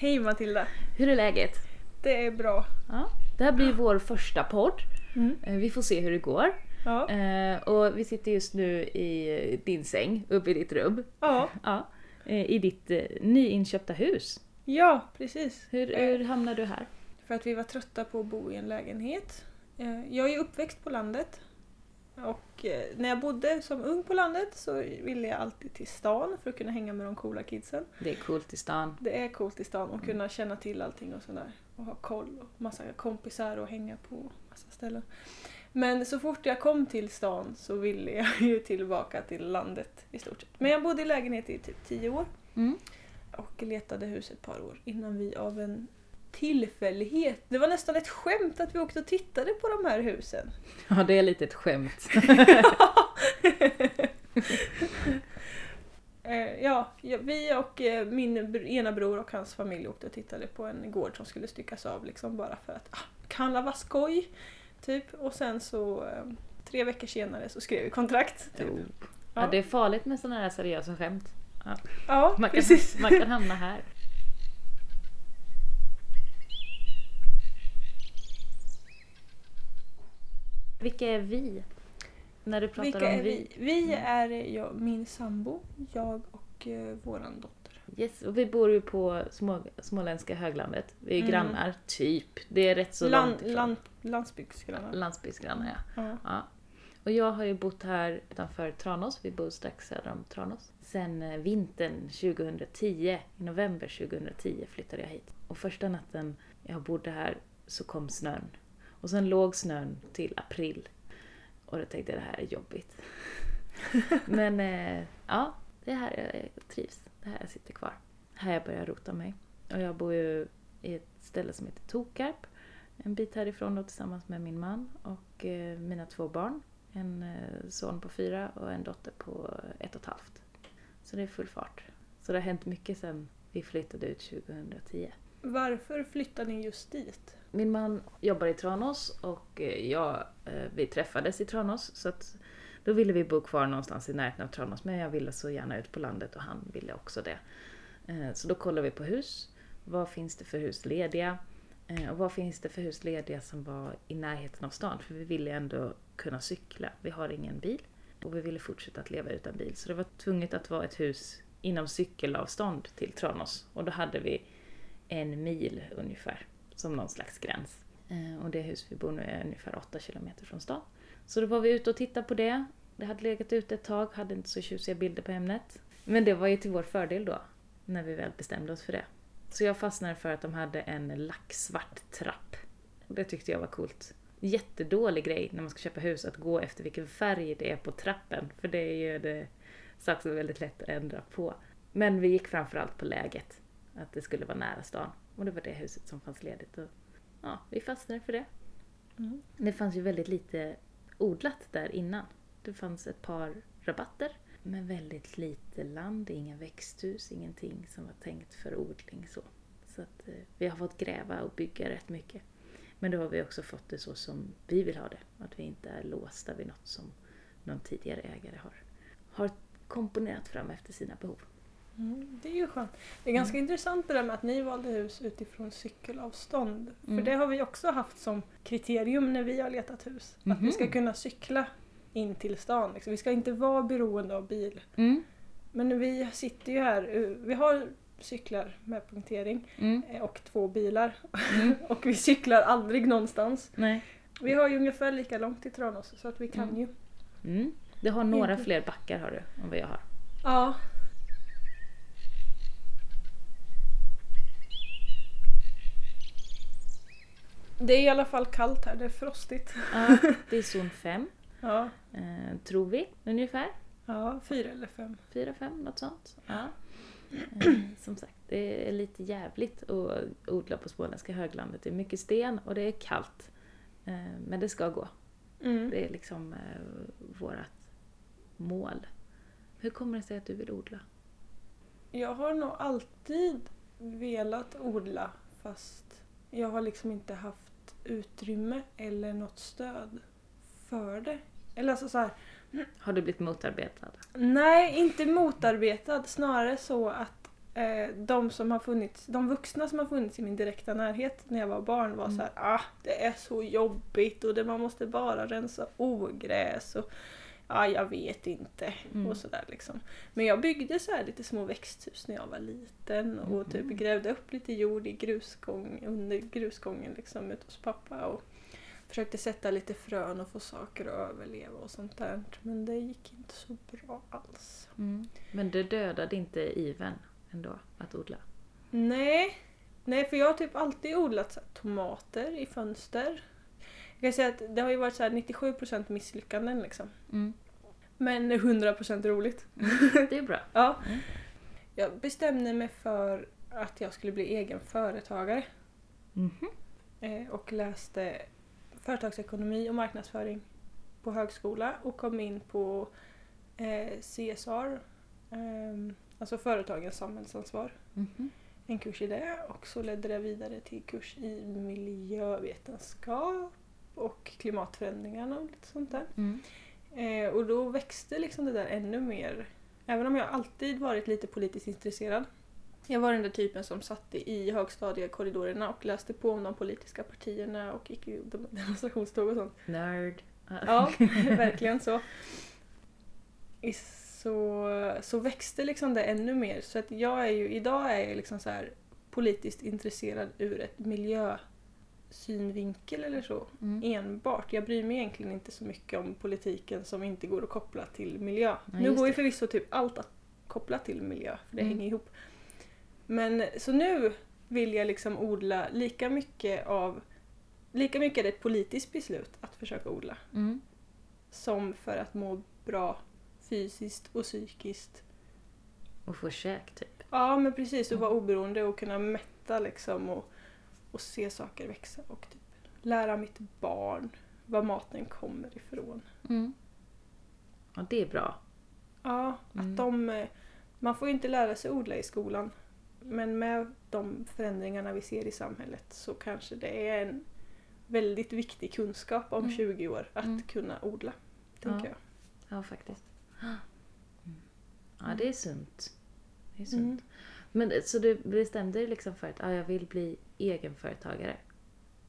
Hej Matilda! Hur är läget? Det är bra. Ja. Det här blir vår första podd. Mm. Eh, Vi får se hur det går. Ja. Eh, Och vi sitter just nu i din säng, uppe i ditt rum. Ja. Ja. Eh, I ditt eh, nyinköpta hus. ja, precis. Hur, Eh, hur hamnade du här? För att vi var trötta på att bo i en lägenhet. Eh, Jag är uppväxt på landet. Och eh, när jag bodde som ung på landet så ville jag alltid till stan för att kunna hänga med de coola kidsen. Det är coolt i stan. Det är coolt i stan att kunna känna till allting och sådär. Och ha koll och massa kompisar och hänga på massa ställen. Men så fort jag kom till stan så ville jag ju tillbaka till landet i stort sett. Men jag bodde i lägenhet i typ tio år Mm. och letade hus ett par år innan vi av en tillfällighet, det var nästan ett skämt att vi åkte och tittade på de här husen. Ja, det är lite ett skämt. Eh, ja, ja, vi och eh, min ena bror och hans familj åkte och tittade på en gård som skulle styckas av liksom bara för att ah, kan det vara skoj? Typ. Och sen så eh, tre veckor senare så skrev vi kontrakt. Typ. Ja. Ja, det är farligt med sådana här seriösa skämt. Ja, Man kan, precis. man kan hamna här. Vilka är vi? När du pratar Vilka om är vi. vi? Vi är jag, min sambo, jag och eh, våran dotter. Yes, och vi bor ju på små, småländska höglandet. Vi är Mm. grannar, typ. Det är rätt så Land, långt ifrån. land, landsbygdsgrannar. Landsbygdsgrannar, ja. Ja. ja. Och jag har ju bott här utanför Tranås, vi bor strax söder om Tranås. Sen eh, vintern 2010, i november 2010 flyttade jag hit. Och första natten jag bodde här så kom snön. Och sen låg snön till april. Och då tänkte jag det här är jobbigt. Men eh, ja, det är här jag trivs. Det här jag sitter kvar. Här jag börjar rota mig. Och jag bor ju i ett ställe som heter Tokarp. En bit härifrån då tillsammans med min man och eh, mina två barn. En eh, son på fyra och en dotter på ett och ett halvt. Så det är full fart. Så det har hänt mycket sedan vi flyttade ut 2010. Varför flyttade ni just dit? Min man jobbar i Tranås och eh, jag, eh, vi träffades i Tranås. Så att då ville vi bo kvar någonstans i närheten av Tranås. Men jag ville så gärna ut på landet och han ville också det. Eh, så då kollade vi på hus. Vad finns det för hus lediga? Och vad finns det för hus lediga som var i närheten av stan? För vi ville ändå kunna cykla. Vi har ingen bil. Och vi ville fortsätta att leva utan bil. Så det var tvunget att vara ett hus inom cykelavstånd till Tranås. Och då hade vi en mil ungefär som någon slags gräns. Eh, och det hus vi bor nu är ungefär 8 kilometer från stan. Så då var vi ute och tittade på det. Det hade legat ute ett tag, hade inte så tjusiga bilder på ämnet. Men det var ju till vår fördel då, när vi väl bestämde oss för det. Så jag fastnade för att de hade en lacksvart trapp. Det tyckte jag var coolt. Jättedålig grej när man ska köpa hus, att gå efter vilken färg det är på trappen. För det är ju det saker som är väldigt lätt att ändra på. Men vi gick framförallt på läget. Att det skulle vara nära stan. Och det var det huset som fanns ledigt. Och ja, vi fastnade för det. Mm. Det fanns ju väldigt lite odlat där innan. Det fanns ett par rabatter. Men väldigt lite land, inga växthus, ingenting som var tänkt för odling. Så, så att, eh, vi har fått gräva och bygga rätt mycket. Men då har vi också fått det så som vi vill ha det. Att vi inte är låsta vid något som någon tidigare ägare har, har komponerat fram efter sina behov. Mm, det är ju skönt. Det är ganska intressant det där med att ni valde hus utifrån cykelavstånd. För Mm. det har vi också haft som kriterium när vi har letat hus. Att vi ska Mhm. kunna cykla in till stan. Liksom. Vi ska inte vara beroende av bil. Mm. Men vi sitter ju här, eh, vi har cyklar med punktering Mm. eh, och två bilar. Mm. och vi cyklar aldrig någonstans. Nej. Vi har ju ungefär lika långt till Tranås så att vi kan Mm. ju. Mm. Du har några fler backar har du, än vad jag har. Ja. Det är i alla fall kallt här, det är frostigt. Ja, det är zon 5, Ja, eh, tror vi ungefär. ja fyra eller fem. Fyra, fem, något sånt. Ja. Eh, Som sagt, det är lite jävligt att odla på småländska höglandet. Det är mycket sten och det är kallt. Eh, Men det ska gå. Mm. Det är liksom eh, vårat mål. Hur kommer det sig att du vill odla? Jag har nog alltid velat odla fast jag har liksom inte haft utrymme eller något stöd för det. Eller alltså så här, Har du blivit motarbetad? nej inte motarbetad, snarare så att eh, de, som har funnits, de vuxna som har funnits i min direkta närhet när jag var barn var Mm. så här, ah, det är så jobbigt och det, man måste bara rensa ogräs och ja, jag vet inte Mm. och sådär liksom. Men jag byggde så här lite små växthus när jag var liten och typ Mhm. grävde upp lite jord i grusgång, under grusgången liksom ute hos pappa och försökte sätta lite frön och få saker att överleva och sånt där. Men det gick inte så bra alls. Mm. Men det dödade inte iven ändå, att odla? Nej, nej för jag har typ alltid odlat tomater i fönster. Jag kan säga att det har ju varit så här 97% misslyckanden liksom. Mm. Men 100% roligt. Det är bra. Ja. Mm. Jag bestämde mig för att jag skulle bli egen företagare Mhm. eh, och läste företagsekonomi och marknadsföring på högskola och kom in på eh, CSR, eh, alltså företagens samhällsansvar. Mhm. en kurs i det och så ledde det vidare till kurs i miljövetenskap och klimatförändringarna och lite sånt där. Mm. Eh, och då växte liksom det där ännu mer. Även om jag alltid varit lite politiskt intresserad. Jag var den där typen som satt i högstadiekorridorerna och läste på om de politiska partierna och gick i dem- demonstrationståg och sånt. Nörd. Ja, verkligen så. Så, så växte liksom det ännu mer. Så att jag är ju, idag är jag liksom så här politiskt intresserad ur ett miljösynvinkel eller så. Mm. Enbart. Jag bryr mig egentligen inte så mycket om politiken som inte går att koppla till miljö. Ja, nu går ju förvisso typ allt att koppla till miljö, för det Mm. hänger ihop. Men så nu vill jag liksom odla lika mycket av Lika mycket är det ett politiskt beslut att försöka odla Mm. som för att må bra fysiskt och psykiskt. Och få käk typ. Ja men precis, och vara oberoende och kunna mätta liksom och, och se saker växa och typ lära mitt barn var maten kommer ifrån. Mm. Ja, det är bra. Ja, Mm. att de... eh, Man får ju inte lära sig odla i skolan. Men med de förändringarna vi ser i samhället så kanske det är en väldigt viktig kunskap om Mm. 20 år att Mm. kunna odla. Tänker Ja. jag. Ja, faktiskt. Mm. Ja, det är sunt. Det är sunt. Men så du bestämde dig liksom för att ja, jag vill bli egenföretagare?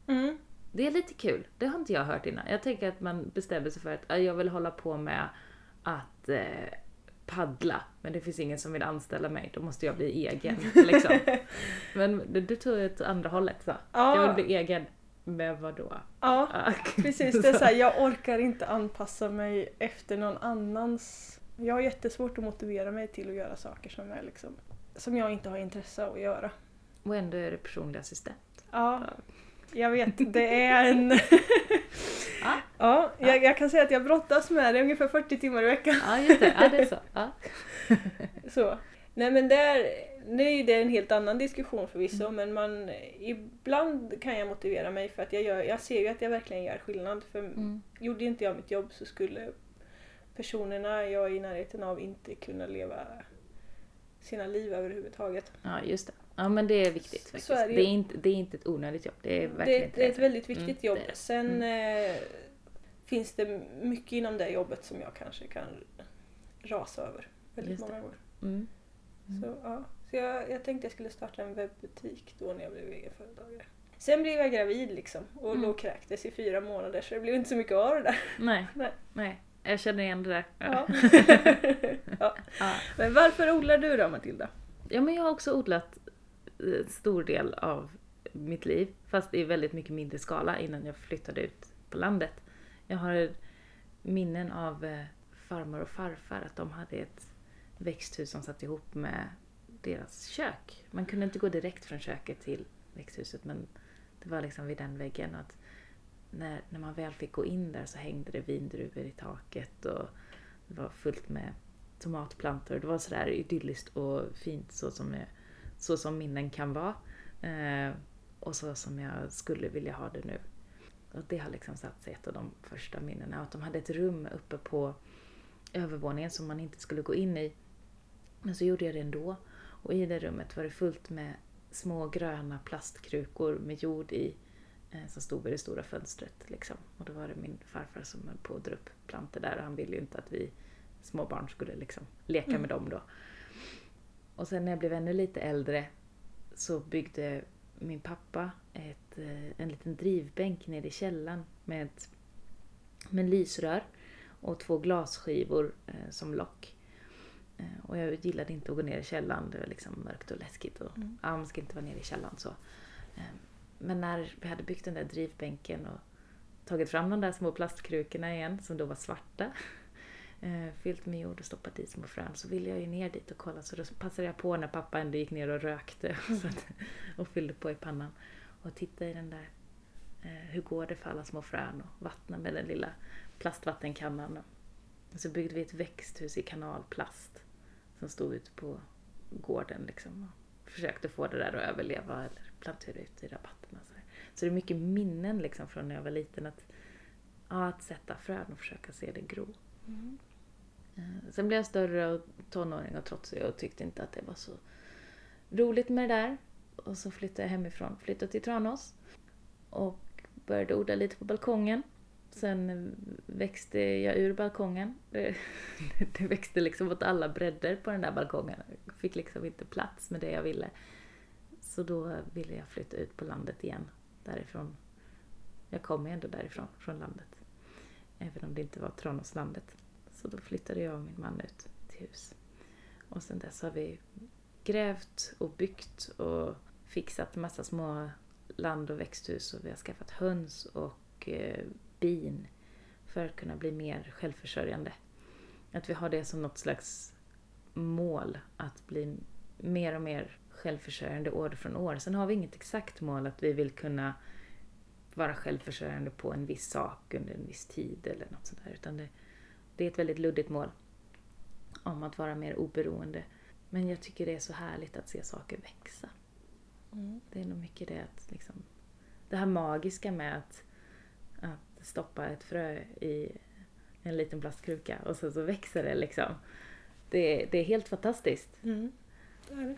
Mm. Det är lite kul. Det har inte jag hört innan. Jag tänker att man bestämmer sig för att ja, jag vill hålla på med att eh, paddla. Men det finns ingen som vill anställa mig. Då måste jag bli egen. liksom. Men du, du tog ett andra hållet så. Ja. Jag vill bli egen. Med vad då? Ja, Ah, precis. Det är så här, jag orkar inte anpassa mig efter någon annans... Jag har jättesvårt att motivera mig till att göra saker som, är liksom, som jag inte har intresse av att göra. Och ändå är du personlig assistent. Ja, jag vet. Det är en... Ja. ja, jag, jag kan säga att jag brottas med det ungefär 40 timmar i veckan. Ja, just det. Ja, det är så. Ja. Så. Nej men där, nu är det en helt annan diskussion förvisso Mm. men man, ibland kan jag motivera mig för att jag, gör, jag ser ju att jag verkligen gör skillnad. För Mm. gjorde inte jag mitt jobb så skulle personerna jag är i närheten av inte kunna leva sina liv överhuvudtaget. ja, just det. Ja, men det är viktigt faktiskt. är det det, är inte, det är inte ett onödigt jobb. Det är Det, verkligen det inte är ett väldigt viktigt Mm, jobb. det det. Sen eh, finns det mycket inom det jobbet som jag kanske kan rasa över väldigt Just det. många gånger. Mm. Så, ja. så jag, jag tänkte jag skulle starta en webbutik då när jag blev egenföretagare. Sen blev jag gravid liksom och Mm. låg kräktes i fyra månader så det blev inte så mycket av det där. Nej, Nej. nej. Jag känner igen det där. Ja. ja. Ja. Men varför odlar du då Matilda? Ja, men jag har också odlat eh, stor del av mitt liv, fast i väldigt mycket mindre skala innan jag flyttade ut på landet. Jag har minnen av eh, farmor och farfar, att de hade ett växthus som satt ihop med deras kök. Man kunde inte gå direkt från köket till växthuset, men det var liksom vid den väggen. Att när, när man väl fick gå in där så hängde det vindruvor i taket och det var fullt med tomatplantor. Det var sådär idylliskt och fint så som, jag, så som minnen kan vara. Eh, och så som jag skulle vilja ha det nu. Och det har liksom satt sig ett av de första minnena. Att de hade ett rum uppe på övervåningen som man inte skulle gå in i. Men så gjorde jag det ändå. Och i det rummet var det fullt med små gröna plastkrukor med jord i som stod vid det stora fönstret. Liksom. Och då var det min farfar som höll på att dra upp plantor där och han ville ju inte att vi småbarn skulle liksom leka Mm. med dem då. Och sen när jag blev ännu lite äldre så byggde min pappa ett, eh, en liten drivbänk nere i källaren med, ett, med lysrör och två glasskivor eh, som lock. Eh, och jag gillade inte att gå ner i källaren, det var liksom mörkt och läskigt. Och, Mm. ja, man ska inte vara nere i källaren så. Eh, men när vi hade byggt den där drivbänken och tagit fram de där små plastkrukorna igen som då var svarta. Eh, fyllt med jord och stoppat i små frön så ville jag ju ner dit och kolla så då passade jag på när pappa ändå gick ner och rökte och, att, och fyllde på i pannan. Och titta i den där, eh, hur går det för alla små frön och vattna med den lilla plastvattenkannan. Och så byggde vi ett växthus i kanalplast som stod ute på gården liksom och försökte få det där att överleva eller plantera ut i rabatterna. Så, där. så det är mycket minnen liksom från när jag var liten att, ja, att sätta frön och försöka se det gro. Mm. Eh, Sen blev jag större och tonåring och trotsig och tyckte inte att det var så roligt med det där. Och så flyttade jag hemifrån, flyttade till Tranås och började odla lite på balkongen. Sen växte jag ur balkongen. Det, det växte liksom åt alla bredder på den där balkongen. Jag fick liksom inte plats med det jag ville. Så då ville jag flytta ut på landet igen. Därifrån. Jag kommer ju ändå därifrån, från landet. Även om det inte var Tranåslandet. Så då flyttade jag och min man ut till hus. Och sen dess har vi grävt och byggt och fixat massa små land och växthus och vi har skaffat höns och eh, bin för att kunna bli mer självförsörjande. Att vi har det som något slags mål att bli mer och mer självförsörjande år från år. Sen har vi inget exakt mål att vi vill kunna vara självförsörjande på en viss sak under en viss tid eller något sånt där. Utan det, det är ett väldigt luddigt mål om att vara mer oberoende. Men jag tycker det är så härligt att se saker växa. Mm. Det är nog mycket det att liksom, det här magiska med att, att stoppa ett frö i en liten plastkruka och så, så växer det liksom. Det, det är helt fantastiskt. Mm. Det är det.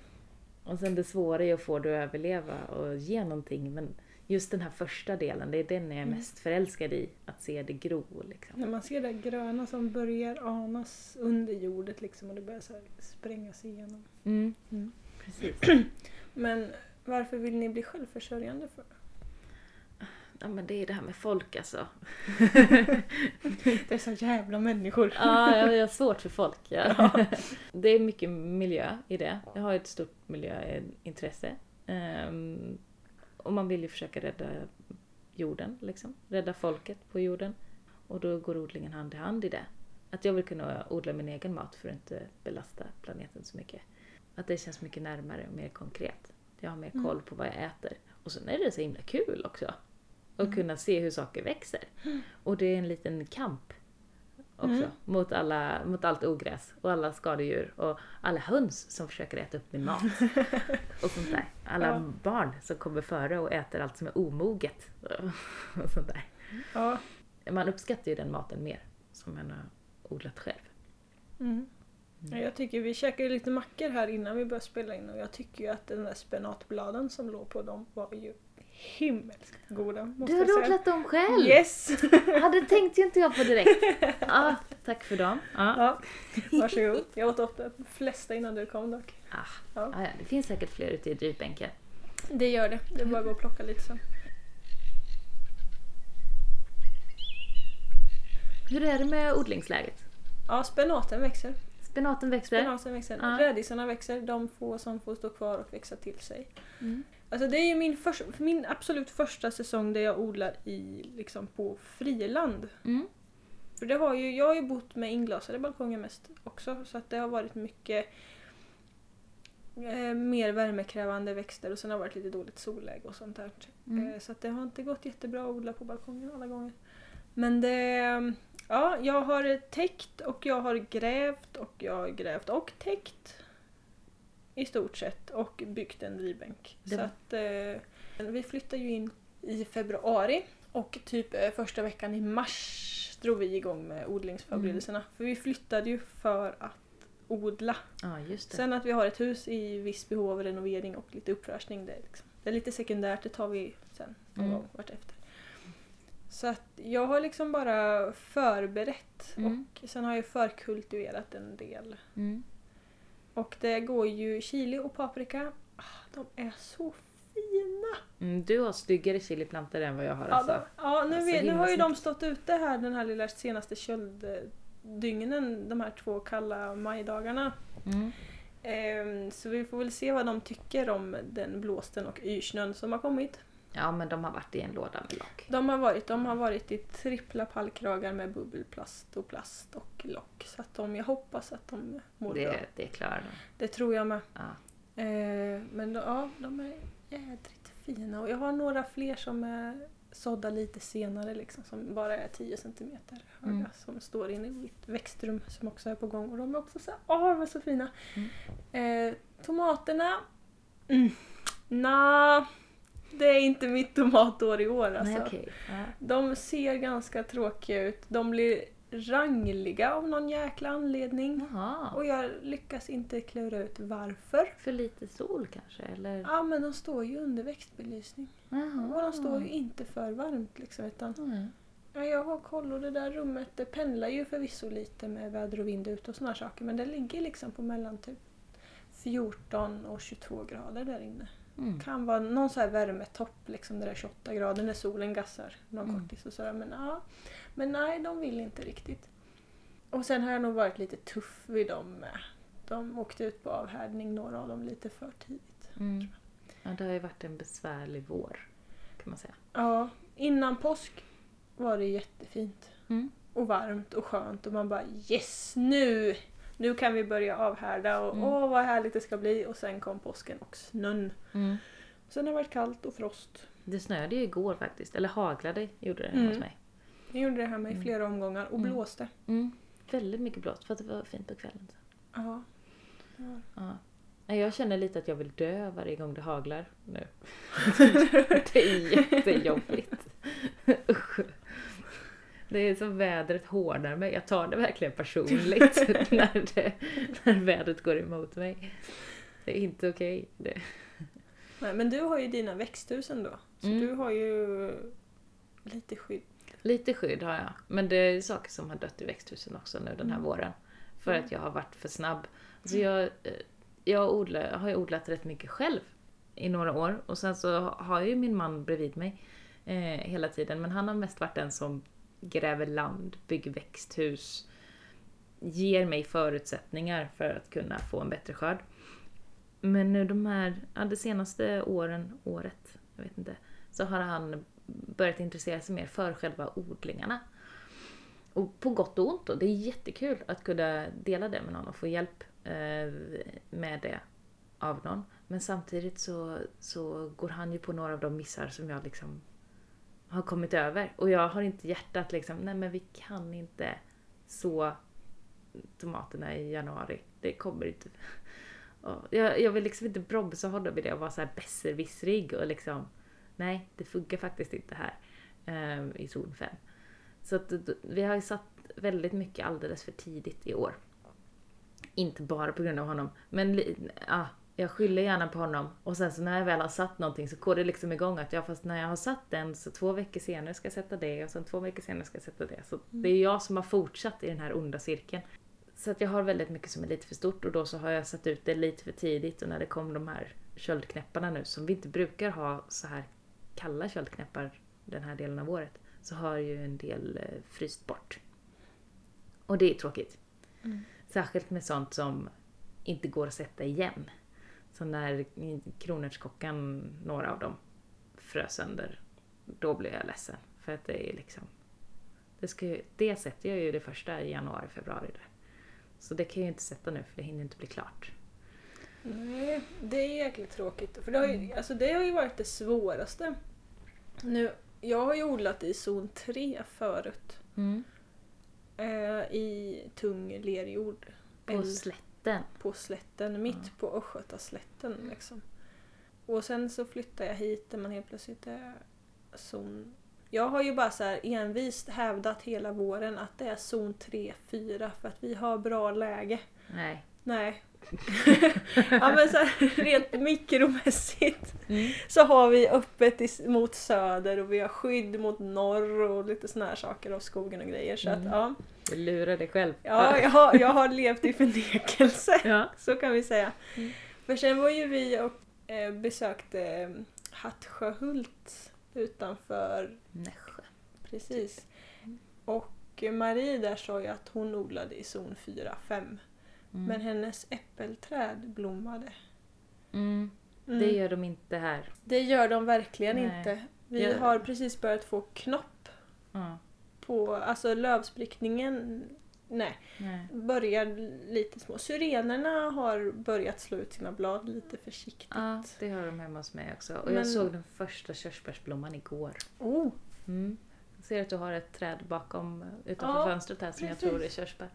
Och sen det svåra är att få det att överleva och ge någonting. Men just den här första delen, det är den jag är Mm. mest förälskad i. Att se det gro liksom. När man ser det gröna som börjar anas under jordet liksom och det börjar så här sprängas igenom. Mm, Mm. precis. Men varför vill ni bli självförsörjande för? Ja men det är det här med folk alltså. Det är så jävla människor. Ja, jag har svårt för folk. Ja. Det är mycket miljö i det. Jag har ett stort miljöintresse. Ehm, och man vill ju försöka rädda jorden, liksom. Rädda folket på jorden. Och då går odlingen hand i hand i det. Att jag vill kunna odla min egen mat för att inte belasta planeten så mycket. Att det känns mycket närmare och mer konkret. Jag har mer Mm. koll på vad jag äter. Och sen är det så himla kul också. Att Mm. kunna se hur saker växer. Och det är en liten kamp också Mm. mot, alla, mot allt ogräs och alla skadedjur och alla höns som försöker äta upp min mat. och sånt där. Alla Ja. barn som kommer före och äter allt som är omoget. och sånt där. Ja. Man uppskattar ju den maten mer som man har odlat själv. Mm. Ja, Jag tycker vi käkade lite mackor här innan vi började spela in och jag tycker ju att den där spenatbladen som låg på dem var ju himmelskt goda. Måste Du har odlat dem själv! Yes! Ja, det tänkte ju inte jag på direkt. Ja, tack för dem. Ja. Ja, varsågod. Jag åt upp de flesta innan du kom dock. Ah, Ja. ja, ja, det finns säkert fler ute i drivbänken. Det gör det. Det är bara att gå och plocka lite sen. Hur är det med odlingsläget? Ja, spenaten växer. Spenaten växer? Spenaten växer. Ja. Rädisarna växer. De få som får stå kvar och växa till sig. Mm. Alltså det är ju min, förs- min absolut första säsong där jag odlar i, liksom på friland. Mm. För det har ju, jag har ju bott med inglasade balkonger mest också så att det har varit mycket eh, mer värmekrävande växter och sen har det varit lite dåligt solläge och sånt där. Mm. Eh, så att det har inte gått jättebra att odla på balkongen alla gånger. Men det... Ja, jag har täckt och jag har grävt och jag har grävt och täckt. I stort sett. Och byggt en drivbänk. Det Så att eh, vi flyttar ju in i februari och typ eh, första veckan i mars drog vi igång med odlingsförberedelserna. För vi flyttade ju för att odla. Det. Sen att vi har ett hus i viss behov av renovering och lite uppfräschning, det är, liksom, det är lite sekundärt, det tar vi sen någon Mm. gång vartefter. Så att jag har liksom bara förberett Mm. och sen har jag förkultiverat en del. Mm. Och det går ju chili och paprika. Ah, De är så fina! Mm, du har styggare chiliplantor än vad jag har Ja, alltså. de, ja nu, Alltså, vet, nu har ju de stått ute här den här lilla senaste kölddygnen, de här två kalla majdagarna. Mm. Ehm, så vi får väl se vad de tycker om den blåsten och yrsnön som har kommit. Ja men de har varit i en låda med lock. De har varit, de har varit i trippla pallkragar med bubbelplast och plast och lock. Så att de, jag hoppas att de mår bra. Det, det klarar de. Det tror jag med. Ja. Eh, men då, ja, de är jädrigt fina. Och jag har några fler som är sådda lite senare liksom, som bara är 10 cm höga. Mm. Som står inne i mitt växtrum som också är på gång. Och de är också så här, åh de är så fina. Eh, tomaterna, mm, nja, det är inte mitt tomatår i år alltså. Nej okej. Ja. De ser ganska tråkiga ut. De blir rangliga av någon jäkla anledning. Jaha. Och jag lyckas inte klura ut varför. För lite sol kanske eller? Ja men de står ju under växtbelysning. Jaha. Och de står ju inte för varmt liksom. Utan, Nej. ja, jag har koll och det där rummet det pendlar ju förvisso lite med väder och vind ute och såna saker. Men det ligger liksom på mellan typ 14 och 22 grader där inne. Mm. Kan vara någon så här värmetopp liksom där det är 28 grader när solen gassar någon Mm. kortis och sådär. Men, ja. men nej, de vill inte riktigt. Och sen har jag nog varit lite tuff vid dem med. De åkte ut på avhärdning, några av dem lite för tidigt. Mm. Ja, det har ju varit en besvärlig vår kan man säga. Ja, innan påsk var det jättefint. Mm. Och varmt och skönt och man bara yes, nu! Nu kan vi börja avhärda och Mm. åh vad härligt det ska bli. Och sen kom påsken och snön. Mm. Sen har det varit kallt och frost. Det snöade ju igår faktiskt, eller haglade gjorde det hemma Mm. hos mig. Jag gjorde det här med i Mm. flera omgångar och Mm. blåste. Mm. Väldigt mycket blåst för att det var fint på kvällen. Ja. Ja. Jag känner lite att jag vill dö varje gång det haglar nu. det är jättejobbigt. Usch. Det är som vädret hårdnar mig. Jag tar det verkligen personligt när, det, när vädret går emot mig. Det är inte okej. Nej, men du har ju dina växthus ändå. Så Mm. du har ju lite skydd. Lite skydd har jag. Men det är saker som har dött i växthusen också nu den här Mm. våren. För Mm. att jag har varit för snabb. Alltså jag, eh, jag odlar, har ju odlat rätt mycket själv i några år. Och sen så har ju min man bredvid mig eh, hela tiden. Men han har mest varit den som gräver land, bygger växthus. Ger mig förutsättningar för att kunna få en bättre skörd. Men nu de här, ja, de senaste åren, året, jag vet inte. Så har han börjat intressera sig mer för själva odlingarna. Och på gott och ont då. Det är jättekul att kunna dela det med någon och få hjälp eh, med det av någon. Men samtidigt så, så går han ju på några av de missar som jag liksom har kommit över. Och jag har inte hjärtat liksom, nej men vi kan inte så tomaterna i januari. Det kommer inte. Jag, jag vill liksom inte bromsa honom i det och vara så här besserwissrig och liksom nej, det funkar faktiskt inte här eh, i zon 5. Så att, vi har ju satt väldigt mycket alldeles för tidigt i år. Inte bara på grund av honom, men ja, jag skyller gärna på honom. Och sen så när jag väl har satt någonting så går det liksom igång att jag fast när jag har satt den så två veckor senare ska jag sätta det och sen två veckor senare ska jag sätta det. Så det är jag som har fortsatt i den här onda cirkeln. Så att jag har väldigt mycket som är lite för stort och då så har jag satt ut det lite för tidigt och när det kom de här köldknäpparna nu som vi inte brukar ha så här kalla köldknäppar den här delen av året så har ju en del eh, fryst bort. Och det är tråkigt. Mm. Särskilt med sånt som inte går att sätta igen. Så när kronärtskockan, några av dem, frös sönder, då blev jag ledsen. För att det är liksom... Det, ska ju, det sätter jag ju det första i januari, februari. Där. Så det kan jag ju inte sätta nu för det hinner inte bli klart. Nej, det är jäkligt tråkigt. För det har, ju, alltså det har ju varit det svåraste. Nu, jag har ju odlat i zon 3 förut. Eh, I tung lerjord. På Eller slätten. på slätten, mitt på Östgötaslätten. Liksom. Och sen så flyttade jag hit där man helt plötsligt är zon... Jag har ju bara så här envist hävdat hela våren att det är zon 3-4 för att vi har bra läge. Nej, Nej. ja men så här, rent mikromässigt Mm. så har vi öppet i, mot söder och vi har skydd mot norr och lite såna här saker av skogen och grejer. Så att Mm. ja, Du lurar dig själv. ja jag, har, jag har levt i förnekelse. Ja. Så kan vi säga. Mm. För sen var ju vi och eh, besökte eh, Hattsjöhult utanför, Nässjö. precis. Och Marie där sa ju att hon odlade i zon 4-5. Mm. Men hennes äppelträd blommade. Mm. Mm. Det gör de inte här. Det gör de verkligen Nej. inte. Vi Jag- har precis börjat få knopp Ja. på, alltså lövsprickningen, nej, Nej. börjar lite små. Syrenerna har börjat slå ut sina blad lite försiktigt. Ja, det har de hemma hos mig också. Och Men- jag såg den första körsbärsblomman igår. Oh, Mm. Jag ser att du har ett träd bakom utanför Ja, fönstret här som jag precis. tror är körsbär.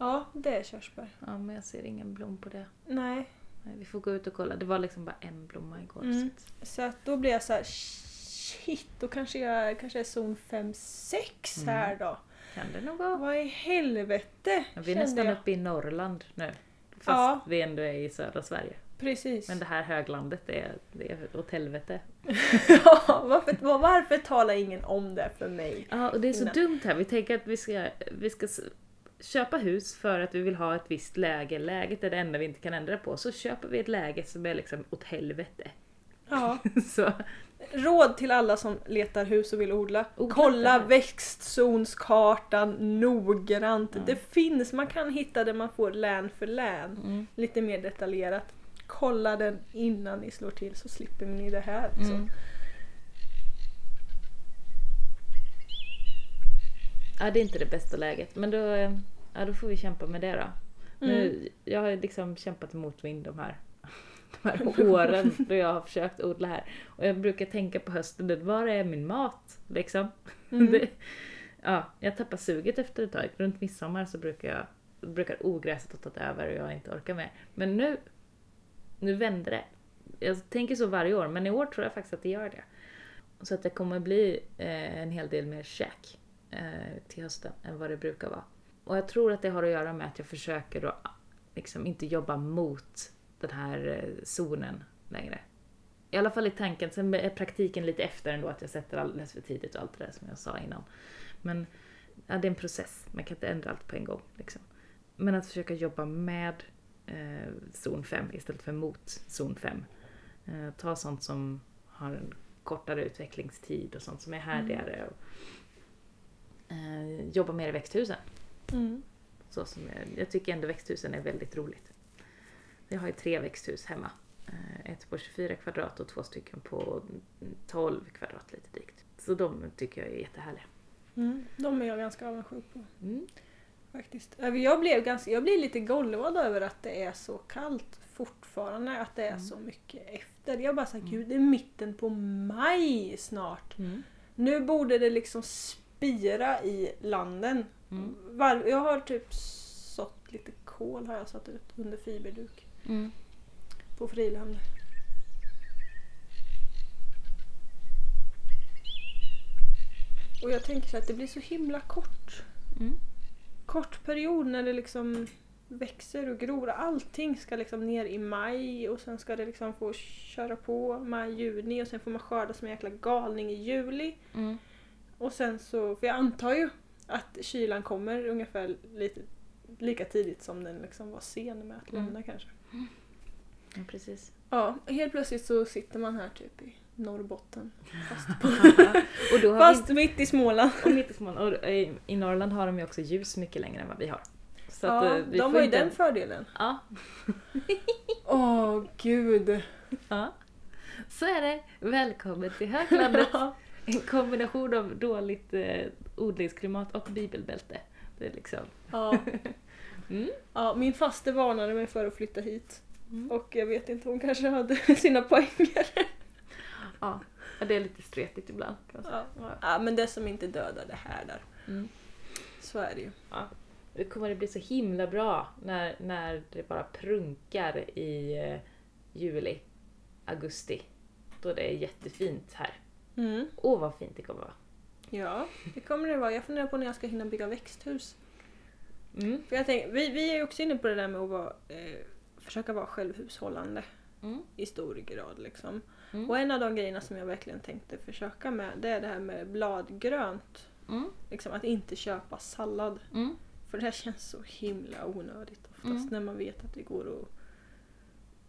Ja det är körsbär. Ja, men jag ser ingen blom på det. Nej, Nej, vi får gå ut och kolla. Det var liksom bara en blomma igår. Mm. Så så att då blir jag så här, shit, då kanske jag kanske är zon 5-6 Mm. här då. kan det nog vara. Vad i helvete, Ja, vi är nästan jag. uppe i Norrland nu. Fast Ja. vi ändå är i södra Sverige. Precis. Men det här höglandet är, det är åt helvete. ja, varför, var- varför talar ingen om det för mig? Ja, och det är så Innan. dumt här. Vi tänker att vi ska, vi ska köpa hus för att vi vill ha ett visst läge. Läget är det enda vi inte kan ändra på. Så köper vi ett läge som är liksom åt helvete. Ja. Så, Råd till alla som letar hus och vill odla. Odla Kolla växtzonskartan noggrant. Ja. Det finns, man kan hitta det man får län för län. mm, Lite mer detaljerat. Kolla den innan ni slår till så slipper ni det här. Så. mm. Ja, det är inte det bästa läget. Men då, eh, ja, då får vi kämpa med det då. Nu, Mm. jag har liksom kämpat emot vind de här, de här åren då jag har försökt odla här. Och jag brukar tänka på hösten, var är min mat? Liksom. Mm. Det, ja, jag tappar suget efter ett tag. Runt midsommar så brukar, jag, brukar ogräset ha tagit över och jag inte orkar mer. Men nu, nu vänder det. Jag tänker så varje år, men i år tror jag faktiskt att det gör det. Så att det kommer bli eh, en hel del mer käk eh, till hösten än vad det brukar vara. Och jag tror att det har att göra med att jag försöker då liksom inte jobba mot den här eh, zonen längre. I alla fall i tanken, sen är praktiken lite efter ändå att jag sätter alldeles för tidigt och allt det där som jag sa innan. Men ja, det är en process, man kan inte ändra allt på en gång. Liksom. Men att försöka jobba med eh, zon 5 istället för mot zon 5. Eh, ta sånt som har en kortare utvecklingstid och sånt som är härdigare. Och, eh, jobba mer i växthusen. Mm. Så som jag, jag tycker ändå växthusen är väldigt roligt. Jag har ju tre växthus hemma. Eh, Ett på 24 kvadrat och två stycken på 12 kvadrat lite drygt. Så de tycker jag är jättehärliga. Mm. De är jag ganska avundsjuk på. Mm. Faktiskt. Äh, Jag, blev ganska, jag blir lite golvad över att det är så kallt fortfarande. Att det är Mm. så mycket efter. Jag bara såhär, gud det är mitten på maj snart. Mm. Nu borde det liksom spira i landen. Mm. Var, jag har typ sått lite kål har jag satt ut under fiberduk Mm. på friland. Och jag tänker så att det blir så himla kort. Mm. Kort period när det liksom växer och gror. Allting ska liksom ner i maj och sen ska det liksom få köra på maj, juni och sen får man skörda som en jäkla galning i juli. Mm. Och sen så, för jag antar ju att kylan kommer ungefär lite, lika tidigt som den liksom var sen med att Mm. lämna kanske. Ja, precis. Ja, helt plötsligt så sitter man här typ i Norrbotten. Fast, på, och då har fast mitt i Småland. vi, och mitt i Småland, och i, i Norrland har de ju också ljus mycket längre än vad vi har. Så att, Ja, eh, vi de har ju inte- den fördelen. Ja, Åh gud. ja. Så är det. Välkommen till höglandet. Ja. En kombination av dåligt eh, odlingsklimat och bibelbälte. Det är liksom... Ja. Mm. ja, min faste varnade mig för att flytta hit. Mm. Och jag vet inte, hon kanske hade sina poänger. Ja, ja, det är lite stretigt ibland. Ja. ja, men det som inte dödar det här där. Mm. Så är det ju. Det kommer det bli så himla bra när, när det bara prunkar i eh, juli, augusti. Då det är jättefint här. Mm. Åh vad fint det kommer vara. Ja, det kommer det vara. Jag funderar på när jag ska hinna bygga växthus. Mm. För jag tänker, vi, vi är ju också inne på det där med att vara, eh, försöka vara självhushållande Mm. i stor grad. Liksom. Mm. Och en av de grejerna som jag verkligen tänkte försöka med det är det här med bladgrönt. Mm. Liksom, att inte köpa sallad. Mm. För det här känns så himla onödigt oftast Mm. när man vet att det går att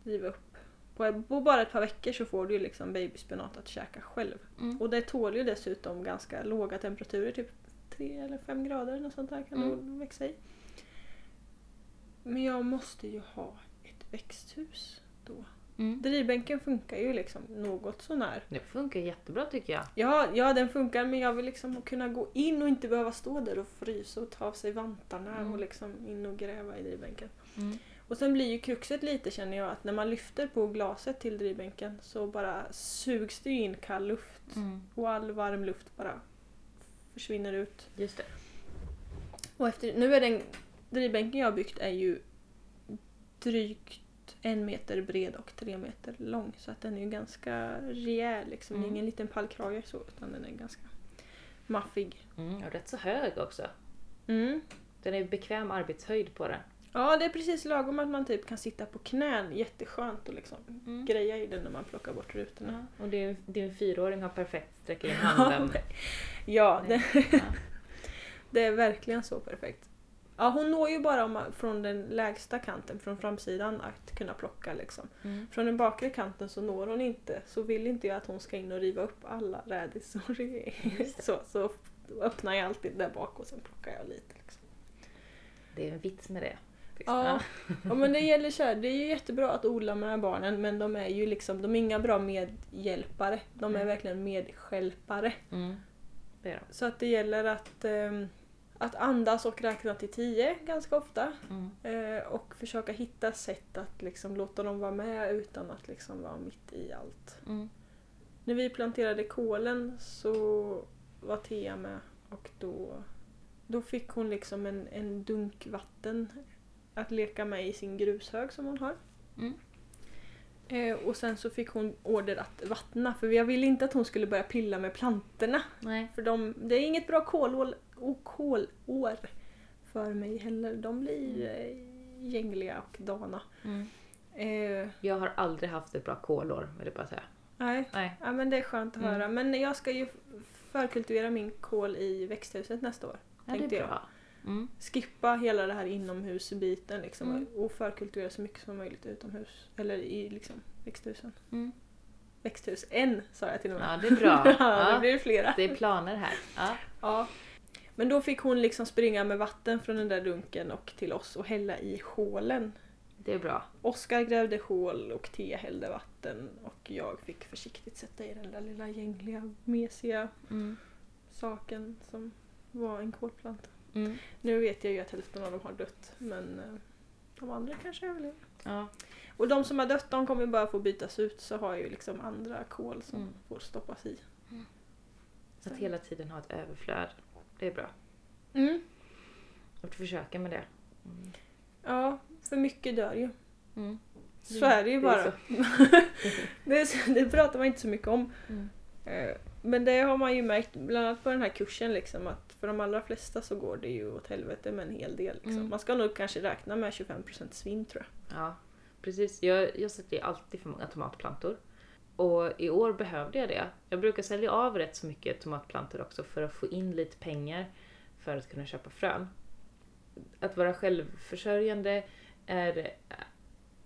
riva upp. På, på bara ett par veckor så får du liksom babyspenat att käka själv. Mm. Och det tål ju dessutom ganska låga temperaturer, typ 3 eller 5 grader något sånt där kan det Mm. växa i. Men jag måste ju ha ett växthus då. Mm. Drivbänken funkar ju liksom något sånär. Det funkar jättebra tycker jag. Ja, ja, den funkar men jag vill liksom kunna gå in och inte behöva stå där och frysa och ta av sig vantarna Mm. och liksom in och gräva i drivbänken. Mm. Och sen blir ju kruxet lite känner jag att när man lyfter på glaset till drivbänken så bara sugs det in kall luft Mm. och all varm luft bara försvinner ut. Just det. Och efter, nu är den drivbänken jag har byggt är ju drygt en meter bred och tre meter lång så att den är ju ganska rejäl liksom. Det är Mm. ingen liten pallkrage så utan den är ganska maffig. Mm. Och rätt så hög också. Mm. Den är bekväm arbetshöjd på den. Ja, det är precis lagom att man typ kan sitta på knän. Jätteskönt att liksom Mm. greja i den när man plockar bort rutorna. Ja. Och din, din fyraåring har perfekt sträcker in handen. Ja, det, det är verkligen så perfekt. Ja, hon når ju bara om man, från den lägsta kanten, från framsidan, att kunna plocka liksom. Mm. Från den bakre kanten så når hon inte, så vill inte jag att hon ska in och riva upp alla rädisor. i- så, så öppnar jag alltid där bak och sen plockar jag lite. Liksom. Det är en vits med det. Ja. ja, men det gäller så här, det är ju jättebra att odla med barnen men de är ju liksom, de är inga bra medhjälpare. De är Nej. verkligen medskälpare. Mm. Det är de. Så att det gäller att, ehm, att andas och räkna till tio ganska ofta. Mm. Eh, och försöka hitta sätt att liksom låta dem vara med utan att liksom vara mitt i allt. Mm. När vi planterade kålen så var Thea med och då, då fick hon liksom en, en dunk vatten att leka med i sin grushög som hon har. Mm. Eh, och sen så fick hon order att vattna för jag ville inte att hon skulle börja pilla med plantorna. Nej. För de, det är inget bra kolår, och kolår för mig heller. De blir eh, gängliga och dana. Mm. Eh, Jag har aldrig haft ett bra kolår, vill jag bara säga. nej, Nej. ja, men det är skönt att Mm. höra. Men jag ska ju förkultivera min kål i växthuset nästa år. Ja, det är jag. Mm. Skippa hela det här inomhusbiten liksom, Mm. och förkultivera så mycket som möjligt utomhus. Eller i liksom, växthusen. Mm. Växthus, en sa jag till och med. Ja, det är bra. ja, Ja. det blir flera. Det är planer här. Ja. Ja. Men då fick hon liksom springa med vatten från den där dunken och till oss och hälla i hålen. Det är bra. Oskar grävde hål och Tia hällde vatten och jag fick försiktigt sätta i den där lilla gängliga, mesiga Mm. saken som var en kolplanta. Mm. Nu vet jag ju att hälften av dem har dött men eh, de andra kanske överlever. Ja. Och de som har dött de kommer bara få bytas ut så har jag ju liksom andra kol som Mm. får stoppas i. Att hela tiden ha ett överflöd. Det är bra. Mm. Att försöka med det. Mm. Ja, för mycket dör ju. Mm. Så är det ju bara. det, så- det pratar man inte så mycket om. Mm. Eh, Men det har man ju märkt bland annat på den här kursen liksom att för de allra flesta så går det ju åt helvete med en hel del. Liksom. Mm. Man ska nog kanske räkna med 25% svinn tror jag. Ja, precis. Jag, jag sätter ju alltid för många tomatplantor. Och i år behövde jag det. Jag brukar sälja av rätt så mycket tomatplantor också för att få in lite pengar för att kunna köpa frön. Att vara självförsörjande är